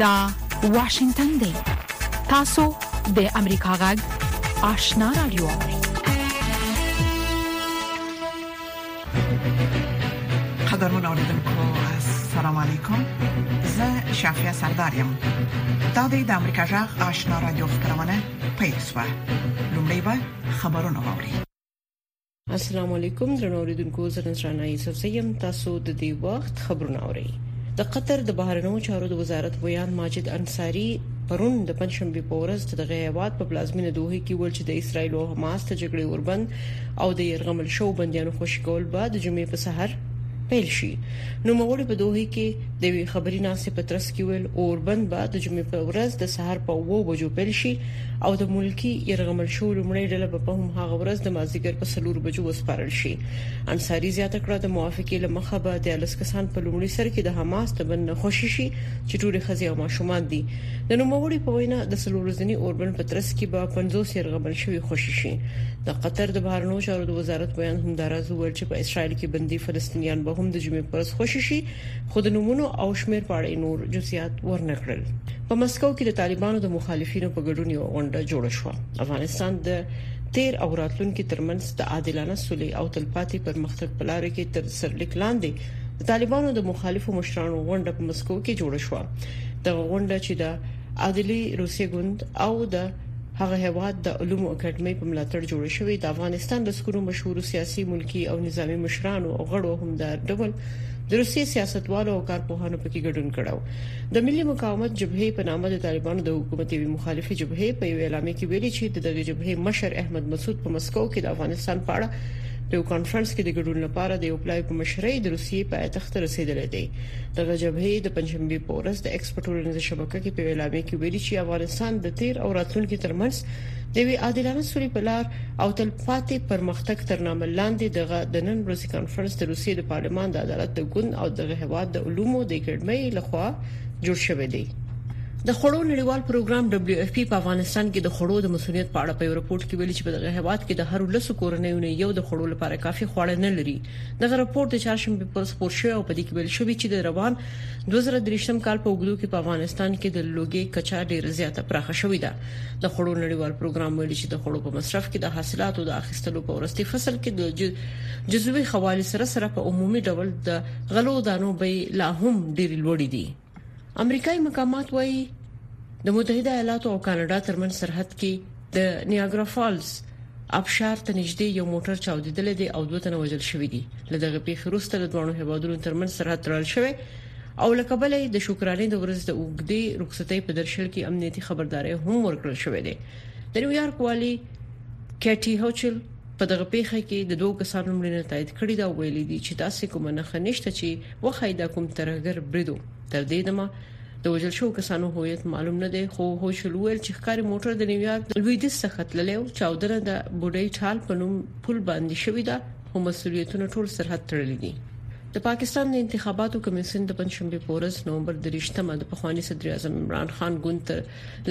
دا واشنگتن دی تاسو د امریکا غږ آشنا رادیو قدرمن اوریدونکو السلام علیکم زه شافیا سردار یم دا د امریکا غږ آشنا رادیو خبرونه پیښ شوه لومړی به خبرونه واوري السلام علیکم درنو اوریدونکو زه نصرانه یوسف زیم تاسو د دې وخت خبرونه اورئ د قطر د بهرنیو چارو د وزارت ویاند ماجد انصاری پرون د پنځشنبه په ورځ د غیوات په پلازمینه دوه کې ول چې د اسرایل او حماس ته جګړې اوربند او د يرغمل شو بندیانو خوشی کول بعد د جمعې په سحر پیل شي نو مغول په دوه کې د وی خبري ناسې په ترڅ کې ویل اوربند بعد د جمعې په ورځ د سحر په 2 بجو پیل شي او د ملکي يرغمل شو لومړی ډله به په هم هغه ورځ د مازیګر په سلور بجو وسپارل شي انصاري زیاته کړه د موافقې لمخه به د السکسان په لومړي سر کې د حماس د بند خوشي شي چې ټول خزي او ماشومان دي د نوموړي په وینا د سلور ورځنی اوربند په ترڅ کې به 50 يرغمل شوی خوشي شي د قطر د بهرنیو چارو د وزارت بیان هم دراز وویل چې په اسرایل کې بندي فلسطینیان به هم د جمعې پر ورځ خوشي شي خو د نمونه او شمیر په اړه نور جزئیات ورنکړل په مسکو کې د طالبانو د مخالفینو په ګډون یو غونډه جوړه شوه افغانستان د تیر او راتلونکي ترمنځ د عادلانه سولې او تلپاتې پرمختګ په لار کې تر سرلیک لاندې د طالبانو د مخالفو مشرانو غونډه په مسکو کې جوړه شوه د غونډه چې د عادلی روسي ګوند او د هغه هواد د علومو اکیډمۍ په ملاتړ جوړ شوی د افغانستان د سکونو مشهور سیاسي ملکی او نظامی مشرانو او غړو هم د ډول د روسي سیاستوالو او کارپوهانو پکې ګډون کړو د ملي مقاومت جبهې په نامه د طالبانو د حکومت یوې مخالفې جبهې په یوې اعلامیه کې ویلي چې د دغې جبهې مشر احمد مسعود په مسکو کې د افغانستان په اړه په یو کانفرنس کې د ګډون لپاره د یو پلاوي په مشرۍ د روسیې پایتخت رسیدلی دی دغه جبهې د پنځمبې په ورځ د ایکس په ټولنیزه شبکه کې په اعلامیه کې ویلي چې افغانستان د تیر او راتلونکي ترمنځ د یوې عادلانه سولې په لار او تلپاتې پرمختګ تر نامه لاندې دغه د نن ورځې کانفرنس د روسیې د پارلمان د عدالت د ګوند او دغه هواد د علومو د اکیډمۍ لخوا جوړ شوی دی د خړو نړیوال پروګرام دبليو اف پی په افغانستان کې د خړو د مسولیت په اړه په یو رپورت کې ویلي چې په دغه هواد کې د هر لسو کورنیو نه یو د خړو لپاره کافي خواړه نه لري دغه رپورت د چهارشنبه پر سپور شوی او په دې کې ویل شوی چې د روان 2023 کال په وګړو کې په افغانستان کې د لوګي کچا ډیره زیاته پراخه شوې ده د خوړو نړیوال پروګرام ویلي چې د خوړو په مصرف کې د حاصلاتو د اخیستلو په ورستي فصل کې د جزوي خوالي سره سره په عمومي ډول د غلو دانو بیې لا هم ډېر لوړ دي امریکایي مقامات وایي د متحده ایالاتو او کاناډا ترمن سرحد کې د نیاګرا فالز ابشار ته نږدې یو موټر چاودیدل دي او دوه تنه وژل شوي دي لدغه پیښې وروسته د دوه هیوادونو ترمن سرحد تړل شوی او له کبله یې د شکرانې د ورځې د اوږدې رخصتۍ په درشل کې امنیتي خبرداري هم ورکړل شوې ده د نیویارک والي کیټي هوچل په دغه پیښه کې د دوو کسانو مړینه تایید کړې ده ویلي دي چې داسې کوم نه خنشته چې وخی دا کوم ترهګر بریدو تر دې دمه د وژل شو کسانو هویت معلوم نه دی خو هوچل ویل چې ښکاری موټر د نیویارک لویدیځ څخه تللی او چاودنه د بوډۍ ټال په نوم پل باندې شوې ده خو مسولیتونه ټول سرحد تړلې دي د پاکستان د انتخاباتو کمیسیون د پنځشنبه په ورځ نومبر 23مه د پخوانی صدر اعظم عمران خان ګوند ته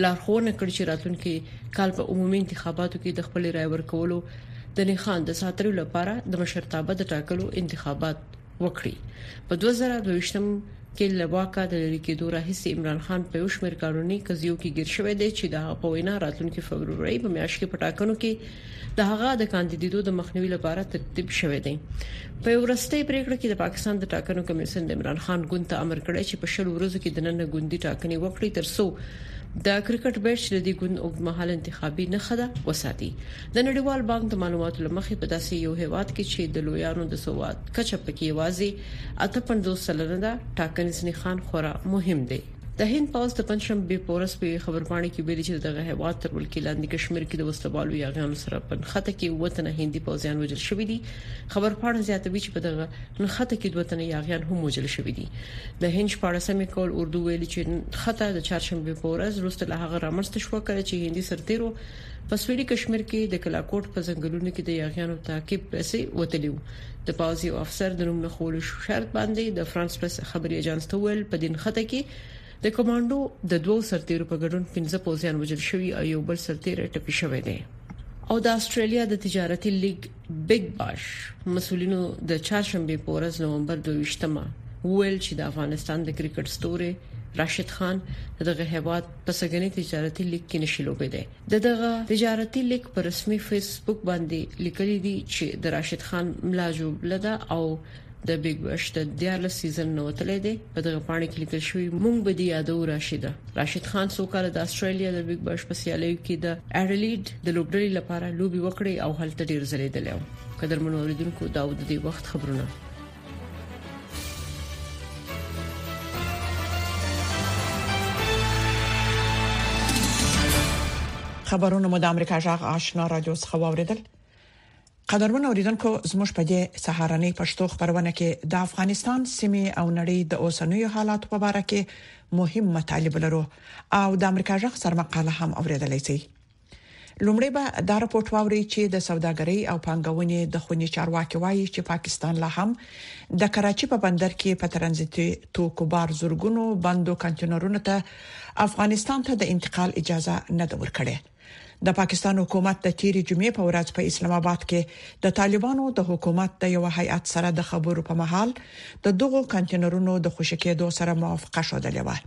لارښوونه کړې چې راتلونکي کال په عمومي انتخاباتو کې د خپل رای ورکولو د نخان د ساتلو لپاره د مشرتابه د ټاکلو انتخابات وکړي په 2022م کې لواکا د لری کېدو راهیسې عمران خان په یو شمېر قانوني قضیو کې گیر شوی دی چې د په وینا راتلونکي فبرवरी په میاشت کې پټاکنو کې د هغه د کاندیدیدو د مخنیوي لپاره ترتیب شوی دی. په یو وروستۍ پریکړه کې د پاکستان د ټاکنو کمیسیون د عمران خان ګوند ته امر کړی چې په شل ورځو کې دننه ګوندي ټاکنې وکړي ترڅو د کرکټ بیټ چې د دې ګوند اوږدمهاله انتخابي نښه ده وساتي د نړیوال بانک د معلوماتو لمخې په داسې یو هیواد کې چې د لویانو د سواد کچه پکې یوازې 58 سلنه ده ټاکنیز نښان خورا مهم دی د هند پوځ د پنځشنبې په ورځ په یوې خبرپاڼه کې ویلي چې د دغه هیواد تر ولکې لاندې کشمیر کې د وسلوالو یاغیانو سره په نښته کې اووه تنه هندي پوځیان وژل شوي دي خبرپاڼه زیاتوي چې په دغه نښته کې دوه تنه یاغیان هم وژل شوي دي د هند شپاړسمې کول اردو ویلي چې نښته د چهارشنبې په ورځ وروسته له هغه رامنځته شو کله چې هندي سرتیرو په سویلي کشمیر کې د کلاکوټ په ځنګلونو کې د یاغیانو تعقیب پسې وتلی وو د پاوځ یو افسر د نوم نه خول شرط باندې د فرانس پرس خبري اژانس ته ویل په دین خطه کې د کمانډو د دوو سرتیرو په ګډون 15 پوځیان وژل شوي او یو بل سرتیر ټپي شوی دی او د استرالیا د تجارتي لیګ بیګ باش مسولینو د چهارشنبه په ورځ نومبر 22مه ویل چې د افغانستان د کرکټ ستوري راشد خان دغه هیواد په سګنی تجارتي لیګ کې نشي لوبیدي دغه تجارتي لیګ پر رسمي فیسبوک باندې لیکلي دي چې د راشد خان ملا جوړ لده او د بیګ بش د 14 سیزن نو وتلې دي په دغه پاڼه کې لیکل شوی مونږ به دی یادو راشد راشد خان څو کال د استرالیا د بیګ بش په سیالیو کې د اډلیډ د لوبډلې لپاره لوبي وکړي او هلته ډیر ځلیدل و قدر منوریدونکو دا د دې وخت خبرونه خبرونه مو د امریکا جغ آشنا رادیو څخه واوریدل قدرمن اوریدونکو زموږ په دې سهارنۍ پښتو خبرونه کې د افغانستان سیمې او نړۍ د اوسنوي حالاتو په اړه کې مهم مطالب لرو او د امریکا جغ سر مقاله هم اوریدلای شئ لومړی به دا راپورټ واوري چې د سوداګرۍ او پنګونې د خونې چارواکي وایي چې پاکستان لا هم د کراچي په بندر کې په ترانزیتي توکو بار زورګونو بندو کانټینرونو ته افغانستان ته د انتقال اجازه نه ده ورکړې د پاکستان حکومت د تیرې جمعې په ورځ په اسلام اباد کې د طالبانو د حکومت د یو هیئت سره د خبرو په مهال د دغو کانتینرونو د خوشې کېدو سره موافقه ښودلې وه.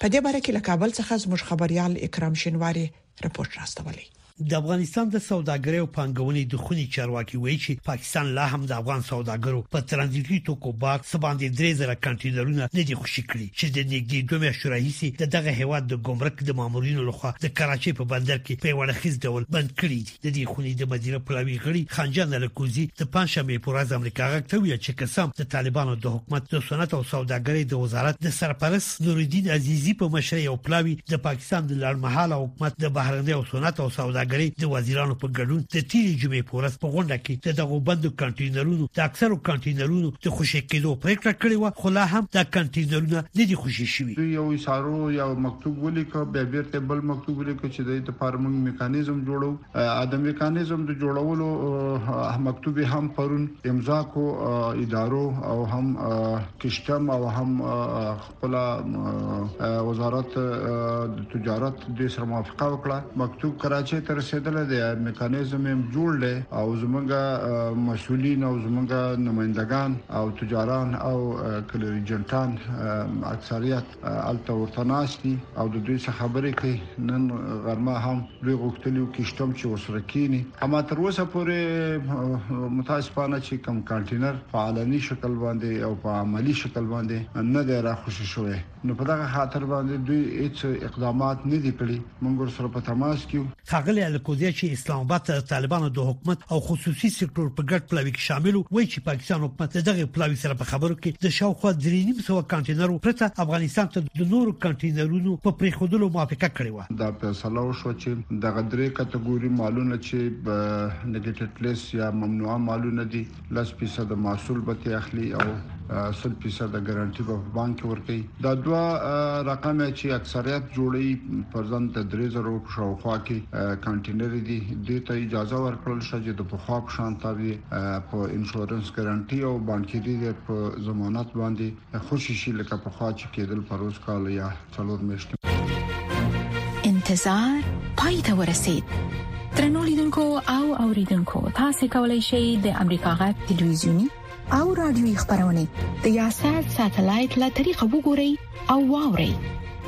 په دې باره کې له کابل څخه زموږ خبريال اکرام شینواری رپورټ راستولی. د افغانستان د سوداګرۍ او پانګونې د خونې چارواکي وایي چې پاکستان لا هم د افغان سوداګرو په ترانزیټي توکو بار څه باندې 3000 کانټینرونه نه دي خوشي کړي چې د نږدې دوه میاشتو راهیسې د دغه هیواد د ګمرک د مامورینو لخوا د کراچۍ په بندر کې په وړخیز ډول بند کړی دی د دې خونې د مدیره پلاوی غړي خانجان لکوزي د پنځشنبه په ورځ امریکا غږ ته ویل چې قسم د طالبانو د حکومت د صنعت او سوداګرۍ د وزارت د سرپرست نوردین عزیزي په مشرۍ او پلاوی د پاکستان د لړمحاله حکومت د بهرنۍ او صنعت او سوداګرۍ د وزیرانو په ګډون د تیرې جمعې په ورځ په غونډه کې د دغو بندو کانټینرونو د اکثرو کانټینرونو د خوشې کېدو پریکړه کړې و خو لا هم دا کانټینرونه نه دي خوشې شوي دوی یو اشارو یا مکتوب ولیکه بیا بیرته بل مکتوب ولیکه چې د دې لپاره موږ میکانیزم جوړو د میکانیزم د جوړولو مکتوب هم پرون امضا کو ادارو او هم کشتم او هم خلا وزارت د تجارت د سره موافقه وکړه مکتوب کراچۍ ته رسیدل دی میکانیزم هم جوړ دی او زمونږ مسولین او زمونږ نمائندگان او تجاران او کلری جنټان اکثریت الته ورته ناشتي او د دوی څخه خبرې کوي نن غرمه هم دوی غوښتلي وو کشتم چې ورسره کېني، اما تر اوسه پورې متاسفانه چې کوم کانټینر په علني شکل باندې او په عملي شکل باندې نه دی راخوشې شوی، نو په دغه خاطر باندې دوی هېڅ اقدامات نه دي کړي، موږ ورسره په تماس کې یو. ښاغلی الکوزی چې اسلام اباد ته د طالبانو د حکومت او خصوصي سکټور په ګډ پلاوي کې شامل و، وايي چې پاکستان حکومت د دغه پلاوي سره په خبرو کې د شاوخوا درې نیم سوه کانټینرو پرته افغانستان ته د نورو کانټینرونو په پرېښودلو موافقه کړې وه. دا فیصله وشوه چې دغه درې کتګوري مالونه چې به نګیټډ لیس یا ممنوعه مالونه دي لس فیصد محصول به ترې اخلي او سل فیصد ګارانټي به په بانک کې ورکړي دا دوه رقم چې اکثریت جوړي فرزن د 3000 په شاوخوا کې کانټینر دي دوی ته اجازه ورکړل شوه چې د پخوا په شان تاوی په انشورنس ګارانټي او بانکي دي په ضمانت باندې خوشي شي لکه پخوا چې کېدل پروس کال یا څلور میاشتې انتظار پای ته ورسید ترنو لیدونکو او اوریدونکو تاسو کولی شئ د امریکا غا ټلویزیونی او رادیوي خبرونه د یاسات ساتلایت له طریقو وګورئ او واورئ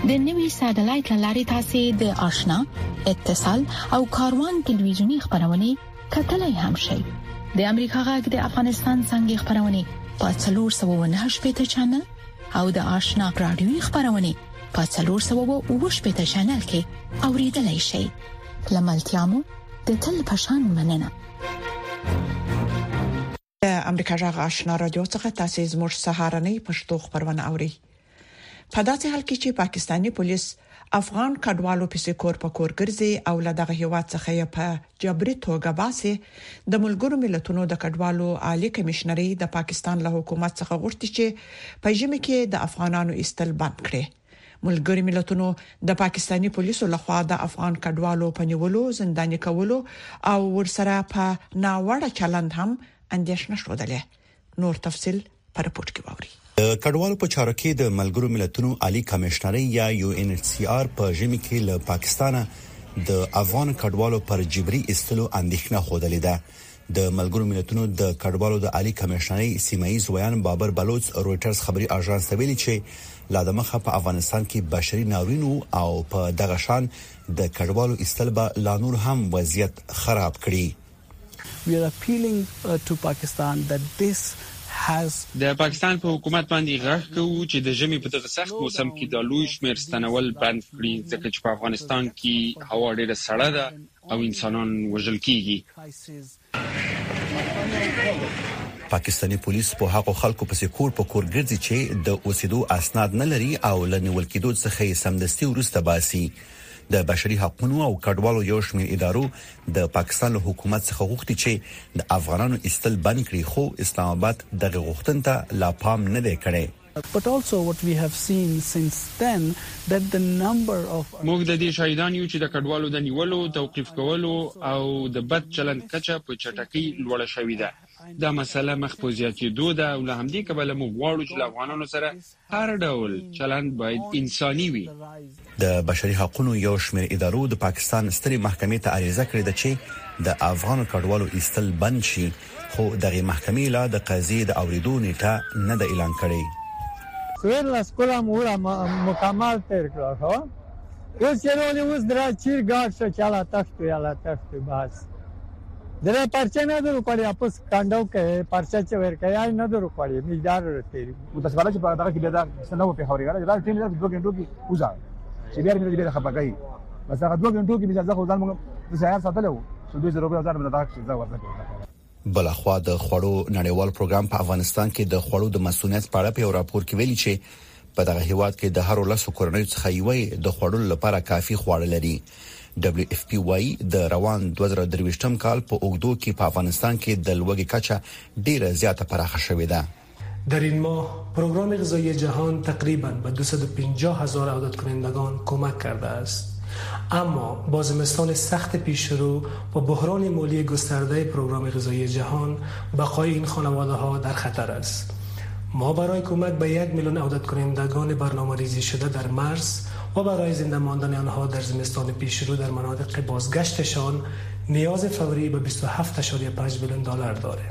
د نوي ساتلایت لارې تاسو د آشنا اتصال او کاروان ټلویزیونی خبرونه کتلای هم شئ د امریکا غږ د افغانستان څنګه خبرونه په 398 چنل او د آشنا رادیوي خبرونه په 390 چینل کې اوریدلای شئ لملتيامو د تل پشان مننه د امریکا جغ آشنا رادیو څخه تاسو زموږ سهارنۍ پښتو خبرونه اوري په داسې حال کې چې پاکستانی پولیس افغان کډوالو پسې کور په کور ګرځي او له دغه هېواد څخه یې په جبري توګه باسي، د ملګرو ملتونو د کډوالو عالي کمېشنرۍ د پاکستان له حکومت څخه غوښتي چې په ژمي کې د افغانانو ایستل بند کړي. ملګرو ملتونو د پاکستاني پولیسو له خوا د افغان کډوالو په نیولو، زنداني کولو او ورسره په ناوړه چلند هم اندېښنه ښودلې. نور تفصیل په رپورټ کې واوري د کډوالو په چارو کې د ملګرو ملتونو عالی کمشنري یا یو ان ایچ سی آر په ژمي کې له پاکستانه د افغان کډوالو پر جبري استلو اندېښنه خوده لیده د ملګرو ملتونو د کډوالو د عالی کمشنري سیمایي زویان بابر بلوچ رويټرز خبري اژانس ته ویلي چې لا د مخه په افغانستان کې بشري ناورین او په دغه شان د کډوالو استل به لا نور هم وضعیت خراب کړي We are appealing to Pakistan that this has د پاکستان په حکومت باندې غږ کوو چې د ژمي په دغه سخت موسم کې د لوی شمېر ستنول بند کړي ځکه چې په افغانستان کې هوا ډېره سړه ده او انسانان وژل کېږي. پاکستاني پولیس په هغو خلکو پسې کور په کور ګرځي چې د اوسېدو اسناد نه لري او له نیول کېدو څخه یې سمدستي وروسته باسي د بشري حقوقو او کډوالو یو شمېر ادارو د پاکستان له حکومت څخه غوښتي چې د افغانانو ایستل بند کړي خو اسلام آباد دغه غوښتنه ته لا پام نه دی کړی. موږ د دې شاهدان یو چې د کډوالو د نیولو، توقیف کولو او د بد چلند کچه په چټکۍ لوړه شوې ده. دا مسئله مخ په زیاتېدو ده او له همدې کبله موږ غواړو چې له افغانانو سره هر ډول چلند باید انساني وي. د بشري حقونو یو شمېر ادارو د پاکستان سترې محکمې ته عریضه کړې ده چې د افغان کډوالو ایستل بند شي، خو دغې محکمې لا د قضیې د اورېدو نېټه نه ده اعلان کړې. سوير له سکوله مو وړه مکمل تير کړه خو اوس چه رولي اوس درا چير گاډ شو چه الا تختو الا تختو بس درا پرچه ندرو کړي اپس کنډو که پرچه چه ور کړي ندرو کړي مقدار رو تيري متاسفانه چې په دغه کې بیا دا څه نه و پېښه ورېږله دا ټیم دا دوه ګنټو کې وځه چې بیا مې بیا خپه کوي بس هغه دوه ګنټو کې مې ځکه ځان موږ د سهار ساتلی و چې دوی زروبه ځان مې دغه کې ځا ورته کړو بلخوا د خوړو نړیوال پروګرام په افغانستان کې د خوړو د مسؤلیت په اړه په راپور کې ویلي چې په دغه هیواد کې د هر لاسو کورنۍ څخه یوې د خوړو لپاره کافي خواړه لري دبليو اف پی وايي د روان 2023م کال په اوګدو کې په افغانستان کې د لوګي کچه ډیره زیاته پراخه شوې ده در این ماه پروگرام غذایی جهان تقریبا به 250 هزار عادت کنندگان کمک کرده است اما با زمستان سخت پیش و بحران مالی گسترده پروگرام غذایی جهان بقای این خانواده ها در خطر است ما برای کمک به یک میلیون عادت کنندگان برنامه ریزی شده در مرز و برای زنده ماندن آنها در زمستان پیش در مناطق بازگشتشان نیاز فوری به 27.5 میلیون دلار داریم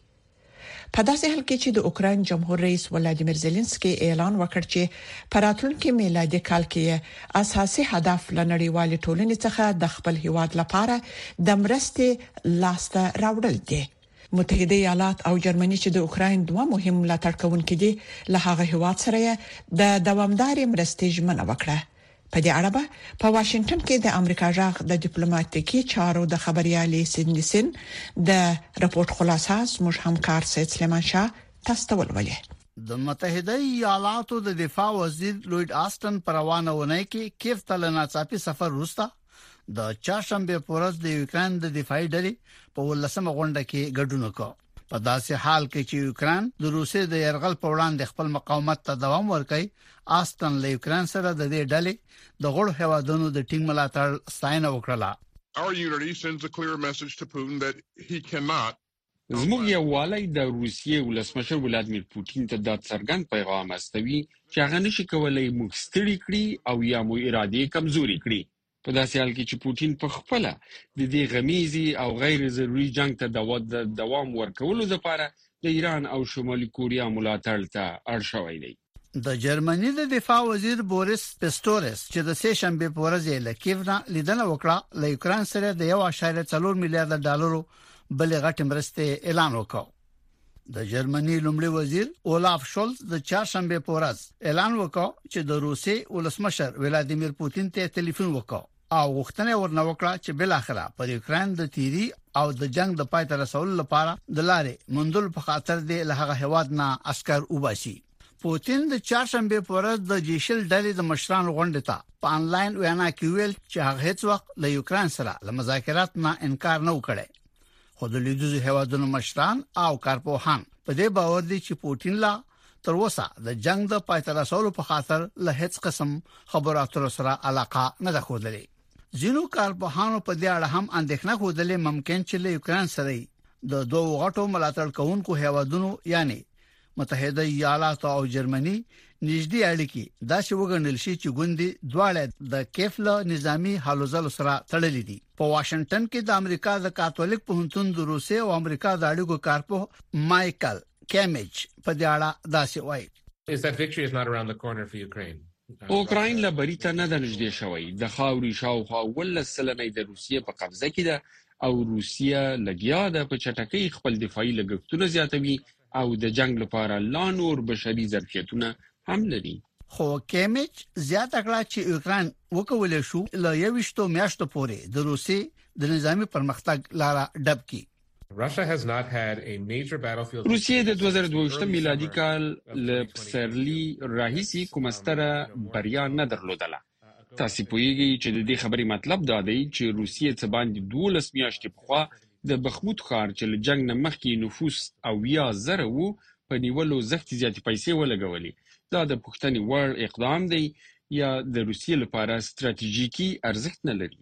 په داسې حال کې چې د اوکراین جمهور رئیس ولادیمیر زلنسکي اعلان وکړ چې په راتلونکي میلادي کال کې یې اساسي هدف له نړیوالې ټولنې څخه د خپل هیواد لپاره د مرستې لاسته راوړل دي متحده ایالات او جرمني چې د اوکراین دوه مهم ملاتړ کوونکي دي له هغه هیواد سره د دوامدارې مرستې ژمنه وکړه په دې اړه به په واشنګټن کې د امریکا غږ د ډیپلوماټیکي چارو د خبریالې سیدني سین د رپورټ خلاصه زموږ همکار سید سلیمان شاه تاسو ته ولولي د متحده ایالاتو د دفاع وزیر لوید آستن پر روانه ونې کې کیف ته لناڅاپي سفر وروسته د چاشنبه پورز د یوکرين د دفاعي ډلې په ولسمه غونډه کې ګډون وکړ په داسې حال کې چې یوکران د روسیې د يرغل په وړاندې خپل مقاومت ته دوام ورکړي آستن له یوکران سره د دې ډلې د غړو هوادونو د ټینګ ملاتړ ستاینه وکړه Our unity sends a clear message to Putin that he cannot زموږ یووالی د روسیې ولسمشر ولادمیر پوتین ته دا څرګند پیغام استوي چې هغه نشي کولای موږ ستړي کړي او یا مو ارادې کمزوري کړي په داسې حال کې چې پوتین په خپله د دې غمیزي او غیر ضروري جنګ ته د دوام ورکولو لپاره د ایران او شمالي کوریا ملاتړ ته اړ شوی دی. د جرمني د دفاع وزیر بوریس پستورس چې د سه شنبه په ورځ یې له کیف نه لیدنه وکړه له یوکران سره د 1.4 میلیارډ ډالرو بلې غټې مرستې اعلان وکړ د جرمني لومړي وزیر اولاف شولز د چهارشنبه په ورځ اعلان وکړ چې د روسي ولسمشر ولادیمیر پوتین ته ټلیفون وکړ او غوښتنه ورنه وکړه چې بل اخره پر یوکرين د تیری او د جنگ د پای تر رسول لپاره د لارې مندل په خاطر دی له هغه هواد نه عسكر وباسي پوتین د چهارشنبه په ورځ د جیشل ډلې د مشرانو غونډه ته په انلاین وینا کې ویل چې هغه هیڅ وخت له یوکرين سره له مذاکرات نه انکار نه وکړي خو د لیدوزو هیوادونو مشران او کارپوهان په دې باور دي چې پوتین لا تر اوسه د جنگ د پای ته رسولو په خاطر له هیڅ قسم خبرو اترو سره علاقه نه ده خوده ځینو کارپوهانو په دې اړه هم اندېښنه خوده ممکن چې له یوکران سره د دوه غټو ملاتړ کوونکو هیوادونو یعنی متحده ایالات او جرمني نږدې اړیکې دا چې وګڼل شي چې ګوندې دواړه د کیف له نظامی هلو ځلو سره تړلې دي په واشنگټن کې د امریکا د کاتولیک پوهنتون د روسي او امریکا د اړیکو کارپو مايكل کیمیج په دې اړه دا څه وایي اوکراین له بری ته نه نږدې شوی د خاوري شاوخوا ول سلنې د روسیې په قبضه کې ده او روسیه لګیا ده په چټکۍ خپل دفاعي لګښتونه زیاتوي او د جنګ لپاره لا نور بشري ظرفیتونه هم لري. خو کیمیچ زیاته کړه چې یوکران وکولای شو له یوشتو میاشتو پورې د روسي د نظامی پرمختګ لاره ډب کړي. روسیې د 2022 میلادي کال له پسرلي راهیسې کومه ستره بریا نه درلودله. تاسې پوهیږئ چې د دې خبرې مطلب دا دی چې روسیې څه باندې دوولس میاشتې پخوا د بخموت ښار چې له جنګ نه مخکې یې نفوس اویا زره و، په نیولو زښتې زیاتې پیسې ولګولې. دا د پوښتنې وړ اقدام دی یا د روسیې لپاره ستراتیژیکي ارزښت نه لري؟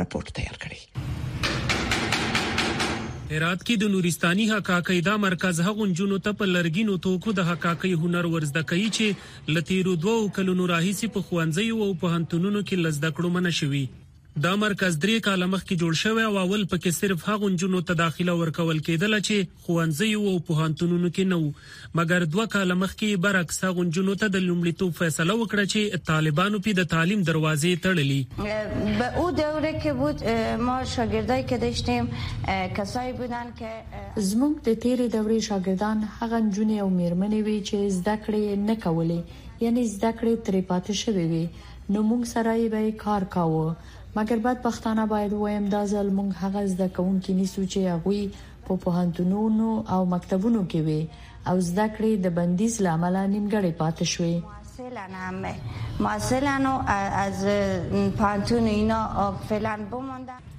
رپورټ تیار کړی. هرات کې د نورستاني حکاکۍ دا مرکز هغو نجونو ته په لرګینو توکو د حکاکۍ هنر ور زده کوي چې له تېرو دوو کلونو راهیسې په ښوونځیو او پوهنتونونو کې له زده کړو منع شوي. دا مرکز درې کاله مخکې جوړ شوی او اول پکې صرف هغو نجونو ته داخله ورکول کېدله چې ښوونځیو او پوهنتونونو کې نه وو، مګر دوه کاله مخکې یې برعکس هغو نجونو ته د لومړیتوب فیصله وکړه چې طالبانو پې د تعلیم دروازې تړلي. به او دوره که بود ما شاګردای که داشتیم کسای بودند که. زموږ د تیرې دورې شاګردان هغه نجونې او میرمنې وې چې زده کړې یې نه کولې یعنی زده کړې ترې پاتې شوې وې نو موږ سره یې به یې کار کاوه مګر بدبختانه باید ووایم دا ځل موږ هغه زده کوونکي نیسو چې هغوی په پوهنتونونو او مکتبونو کې وې او زده کړې د بندیز له امله نیمګړې پاتې شوې.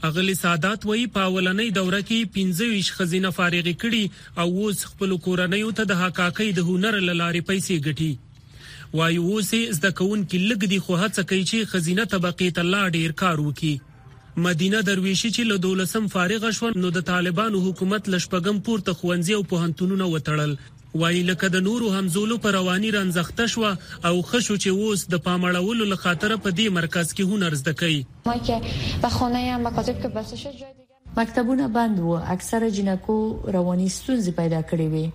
اغلې سادات وايي، په اولنۍ دوره کې یې پنځه ویشت ښځینه فارغې کړي او اوس خپلو کورنیو ته د حکاکۍ د هنر له لارې پیسې ګټي. وايي، اوس یې زده کوونکي لږ دي، خو هڅه کوي چې ښځینه طبقې ته لا ډېر کار وکړي. مدینه درویشي چې له دولسم فارغه شوه، نو د طالبانو حکومت له شپږم پورته ښوونځي او پوهنتونونه وتړل. وايي، لکه د نورو همزولو په رواني رنځ اخته شوه او ښه شو چې اوس د پام اړولو له خاطره په دې مرکز کې هنر زده کوي. مکتبونه بند وو، اکثره جینکو رواني ستونزې پیدا کړې وې،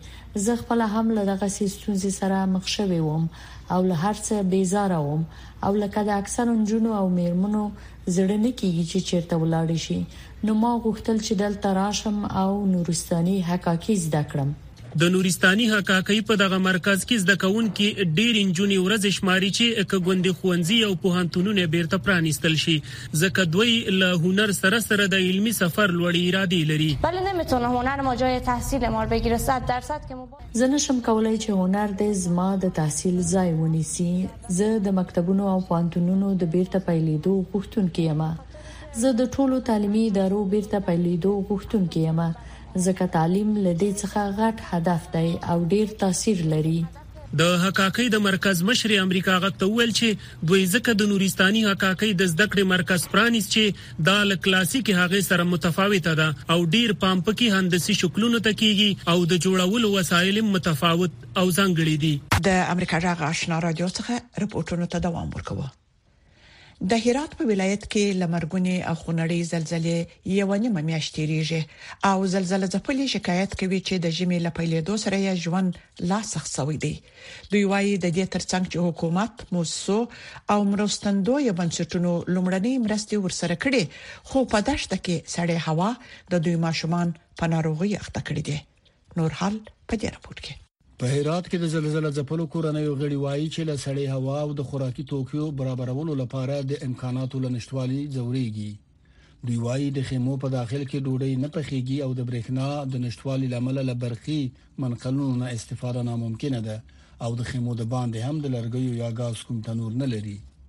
زه خپله هم له دغسې ستونزې سره مخ شوې وم او له هر څه بیزاره وم، او لکه د اکثرو نجونو او مېرمنو زړه نه کېږي چې چېرته ولاړې شي، نو ما غوښتل چې دلته راشم او نورستاني حکاکي زده کړم. د نورستاني حکاکۍ په دغه مرکز کې زده کوونکې ډېرې نجونې ورځې شماري چې که ګوندې ښوونځي او پوهنتونونه بېرته پرانیستل شي، ځکه دوۍ له هنر سره سره د علمي سفر لوړې ارادې لري. ولی نمیتونه هنر ما جای تحصیل ما بگیره صد درصد که مو باید. زه نشم کولای چې هنر دې زما د تحصیل ځای ونیسي. زه د مکتبونو او پوهنتونونو د بیرته پیلېدو غوښتونکې یم. زه د ټولو تعلیمي ادارو بیرته پیلېدو غوښتونکې یم، ځکه تعلیم له دې څخه غټ هدف دی او ډېر تاثیر لري. د حکاکۍ د مرکز مشرې امریکا غږ ته وویل چې دوی ځکه د نورستاني حکاکۍ د زده کړې مرکز پرانیست چې دا له کلاسیکې هغې سره متفاوته ده او ډېر پام پکې هندسي شکلونو ته کېږي او د جوړولو وسایل یې متفاوت او ځانګړي دي. د امریکا جغ آشنا رادیو څخه رپوټونو ته دوام ورکوو. د هرات په ولایت کې لمرګونې او خونړۍ زلزلې یوه نیمه میاشت تیریږي او زلزله ځپلي شکایت کوي چې د ژمي له پیلیدو سره یې ژوند لا سخت شوی دی. دوی وايي د دې ترڅنګ چې حکومت، موسسو او مرستندویه بنسټونو لومړنۍ مرستې ورسره کړي خو په دښته کې سړې هوا د دوی ماشومان په ناروغۍ اخته کړي دي. نور حال په دې راپور کې په هرات کې د زلزلې ځپلو کورنۍ غړي وایي چې له سړې هوا او د خوراکي توکیو برابرولو لپاره د امکاناتو لنشتوالي زوريږي دوی وایي د خیمو په داخل کې ډوډۍ نه پخېږي او د برېښنا د نشټوالي لامل له برقي منقلونو نه استفاده ناممکن ده او د خیمو د باندې هم د لرګیو یا غاز کوم تنور نه لري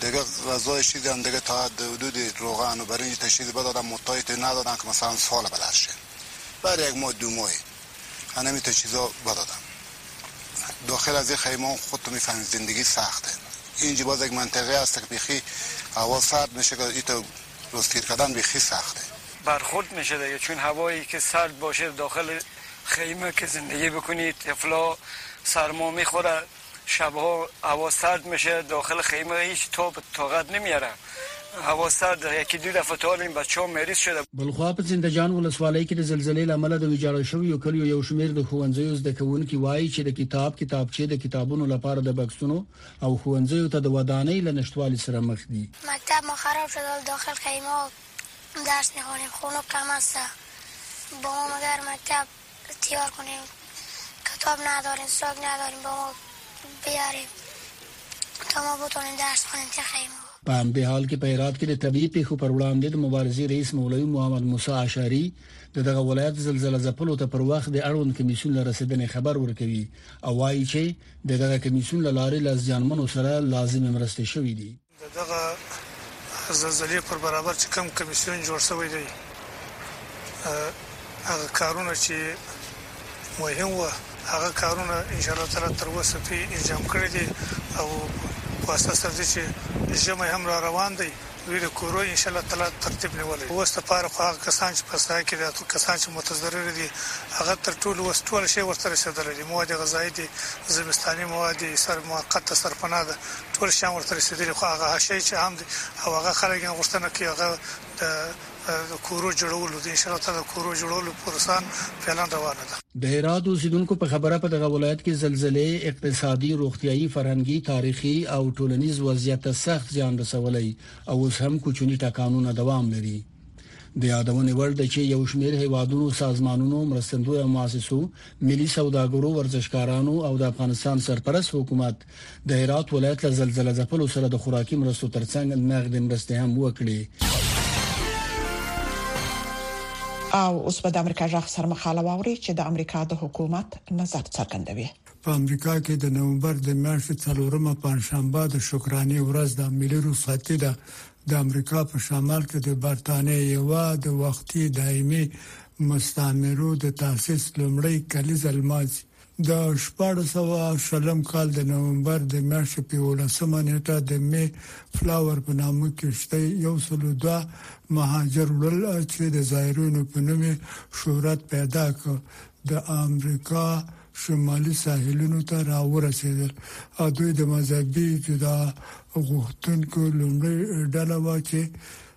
دگه غذای شیر دان دگه تاعت د دود روغن و برنج ته شیر بدا دان متای ته ندا دان که مثلا سال بلر شه بر یک ماه دو ماه انمی ته چیزا بدا دان داخل از خی ما خود تو می فهمی زندگی سخت ده اینجی باز یک منطقه است که بیخی هوا سرد میشه که ای تو روز تیر کردن بیخی سخت ده برخورد میشه دگه چون هوایی که سرد باشه داخل خیمه که زندگی بکنی تفلا سرما میخوره شبها هوا سرد میشه داخل خیمه هیچ تاب طاقت نمیاره هوا سرد یکی دو دفعه تا این بچه ها مریض شده بلخوا په زنده جان ولسوالۍ کې د زلزلې له امله د ویجاړو شویو کلیو یو شمیر د ښوونځیو زده کوونکي وایي چې د کتاب کتابچې د کتابونو لپاره د بکسونو او ښوونځیو ته د ودانۍ له نشتوالي سره مخ دي مکتب مو خراب شد حال داخل خیمه درس میخوانیم خونه کم است با ما مگر مکتب تیار کنیم کتاب نداریم ساک نداریم با ما بیاریم تا ما بتونیم درس کنیم تخیل ما په همدې حال کې په هرات کې د طبيعي پیښو پر وړاندې د مبارزې رئیس مولوي محمد موسی اشعری د دغه ولایت زلزلہ ځپلو ته پر وخت د اړوند کمیسیون له رسیدنې خبر ورکوي او وایي چې د دغه کمیسیون لارې لاس ځانمنو سره لازمي مرستې شوې دي د دغه زلزلې پر برابر چې کوم کمېسیون جوړ شوی دی هغه کارونه چې مهم و هغه کارونه ان شاء الله تعالی تر اوسه پی انجام کړی دی او په اساس سره دی چې ژمی هم را روان دی دوی د کورو ان شاء الله تعالی ترتیب نیولی اوس د پاره خو هغه کسان چې په سایه کې دي اتو کسان چې متضرر دي هغه تر ټولو اوس ټول شی ورته رسیدلی دي مواد غذایی دي زمستاني مواد دي سر موقته سرپناه ده ټول شیان ورته رسیدلي خو هغه حاشیه چې عام دي او هغه خلک یې غوښتنه کوي هغه د کورو جوړولو دي. انشاالله تعالی د کورو جوړولو پروسه هم فعلا روانه ده. د هرات اوسیدونکو په خبره په دغه ولایت کې زلزلې اقتصادي، روغتیايي، فرهنګي، تاریخي او ټولنیز وضعیت ته سخت زیان رسولی او اوس هم کوچني ټکانونه دوام لري. د یادونې وړ ده چې یو شمیر هیوادونو، سازمانونو، مرستندویه موسسو، ملي سوداګرو، ورزشکارانو او د افغانستان سرپرست حکومت د هرات ولایت له زلزلې ځپلو سره د خوراکي مرستو ترڅنګ نغدي مرستې هم وکړي او اوس په د امریکا ځخ سر مخاله ووري چې د امریکا د حکومت نظر څرګندوي په امریکا کې د نومبر د میاشتې څلورمه پنځشنبه د شکرانې ورځ د ملي رخصتي ده د امریکا په شمال کې د برتانیې یو د وختي دایمي مستعمرو د تاسیس لومړی کلیز الماس د شپاړس سوه شلم کال د نومبر د میاشتې په یولسمه نېټه د مې فلاور په نامه کښتۍ یو سل او دوه مهاجر وړل چې د زایرینو په نوم یې شهرت پیدا کړ د امریکا شمالي ساحلونو ته را ورسېدل او دوی د مذهبي جدا غوښتونکو لومړۍ ډله وه چې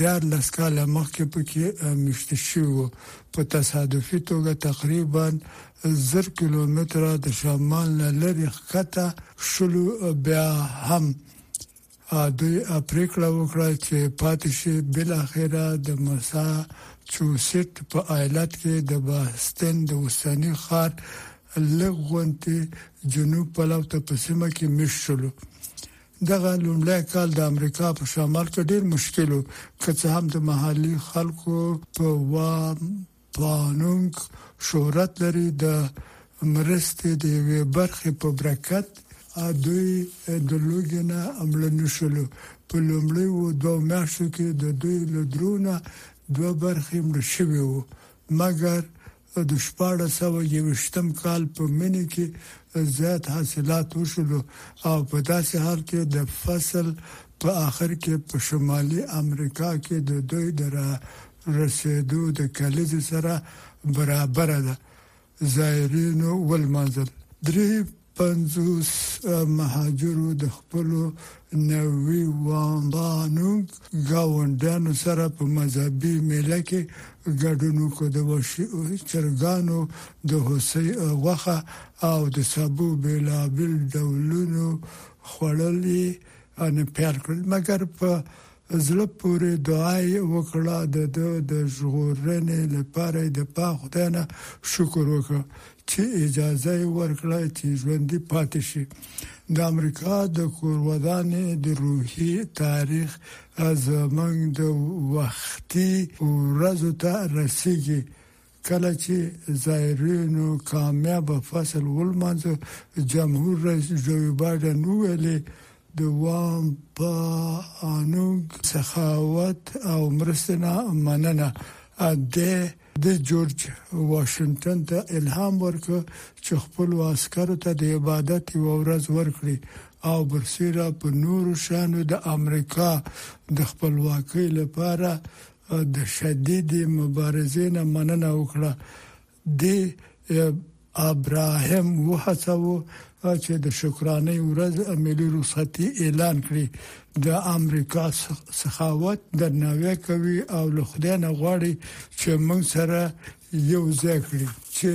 دیارلس کاله مخکې پکې میشته شوي وو. په تصادفي توګه تقریباً زر کیلومتره د شمال نه لرې ښکته شلو بیا هم دوی پریکړه وکړه چې پاتې شي بالاخره د مساچوسیټ په ایالت کې د باستن د اوسني ښار لږ غونتی جنوب پلو ته په سیمه کې مشت شلو دغه لومړی کال د امریکا په شمال کې ډیر مشکل و، که څه هم د محلي خلکو په وا پانونګ شهرت لري، د مرستې د یوې برخې په برکت دوی د لوږې نه مړه نه شول. په لومړیو دوو میاشتو کې د دوی له درو نه دوه برخې مړه شوي وو، مګر د شپاړس سوه یوویشتم کال په مني کې زیات حاصلات وشول او په داسې حال کې د فصل په آخر کې په شمالي امریکا کې د دوی د را رسېدو د کلیزې سره برابره ده زایرینو ولمانځل درې پنځوس مهاجرو د خپلو نوي وانبانو ګاونډیانو سره په مذهبي میله کې ګډون وکړ د وحشي چرګانو د هوسۍ غوښه او د سبو بیلابیل ډولونو خوړل یې ان پیل کړل مګر په زړه پورې دعا یې وکړه، د ده د ژغورنې لپاره یې د پاک خدای نه شکر وکړ چې اجازه یې ورکړه چې ژوندی پاتې شي. د امریکا د کورودانې د روحي تاریخ زموږ د وختي ورځو ته رسېږي، کله چې زایرینو کامیاب فصل ولمانځه جمهور رئیس جو بایډن ویلي د وام په انوګ سخاوت او مرستنا مننه د د جورج واشنگټن ته الهام ورکړ چې خپل عسکرو ته د عبادت یو ورځ ورکړي او برسیره په نورو شانو د امریکا د خپلواکۍ لپاره د شدید مبارزې نه مننه وکړه د ابراهیم وهڅو چې د شکرانې ورځ ملي رخصتي اعلان کړي د امریکا سخاوت درناوی کوي او له خدای نه غواړي چې موږ سره یو ځای کړي چې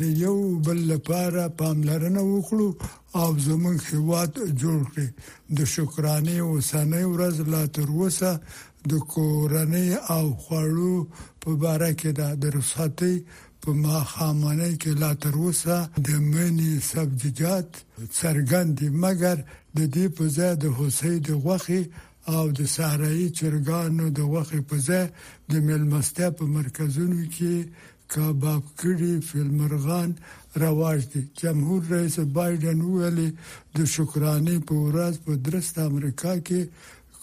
د یو بل لپاره پاملرنه وکړو او زموږ هیواد جوړ کړي د شکرانې اوسنۍ ورځ لا تر اوسه د کورنۍ او خوړو په باره کې ده، د رخصتۍ په ماښامنۍ کې لا تر اوسه د مني سبزیجات څرګند دي، مګر د دې په ځای د هوسۍ د غوښې او د صحرايي چرګانو د غوښې په ځای د مېلمستیا په مرکزونو کې کباب کړي فیلمرغان رواج دي. جمهور رئیس بایډن وویل، د شکرانې په ورځ په درسته امریکا کې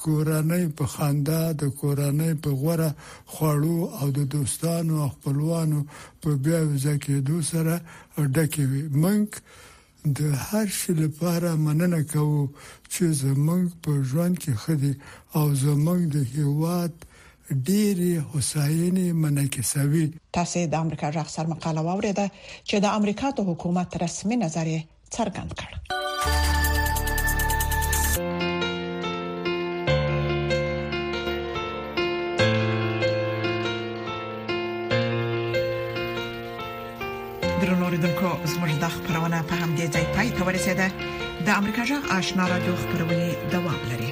کورنۍ په خندا، د کورنۍ په غوره خوړو او د دوستانو او خپلوانو په بیا یو ځای کېدو سره ډکې وي. موږ د هر شي لپاره مننه کوو چې زموږ په ژوند کې ښه دي او زموږ د هېواد ډېرې هوساینې منعکسوي. تاسې د امریکا غږ سرمقاله واورېده چې د امریکا د حکومت رسمي نظر یې څرګند کړ درنوریدونکو زموږ د خبرونه په همدې ځای پای ته ورسیده د امریکا جغ آشنا را دوه خبرونه دوام لري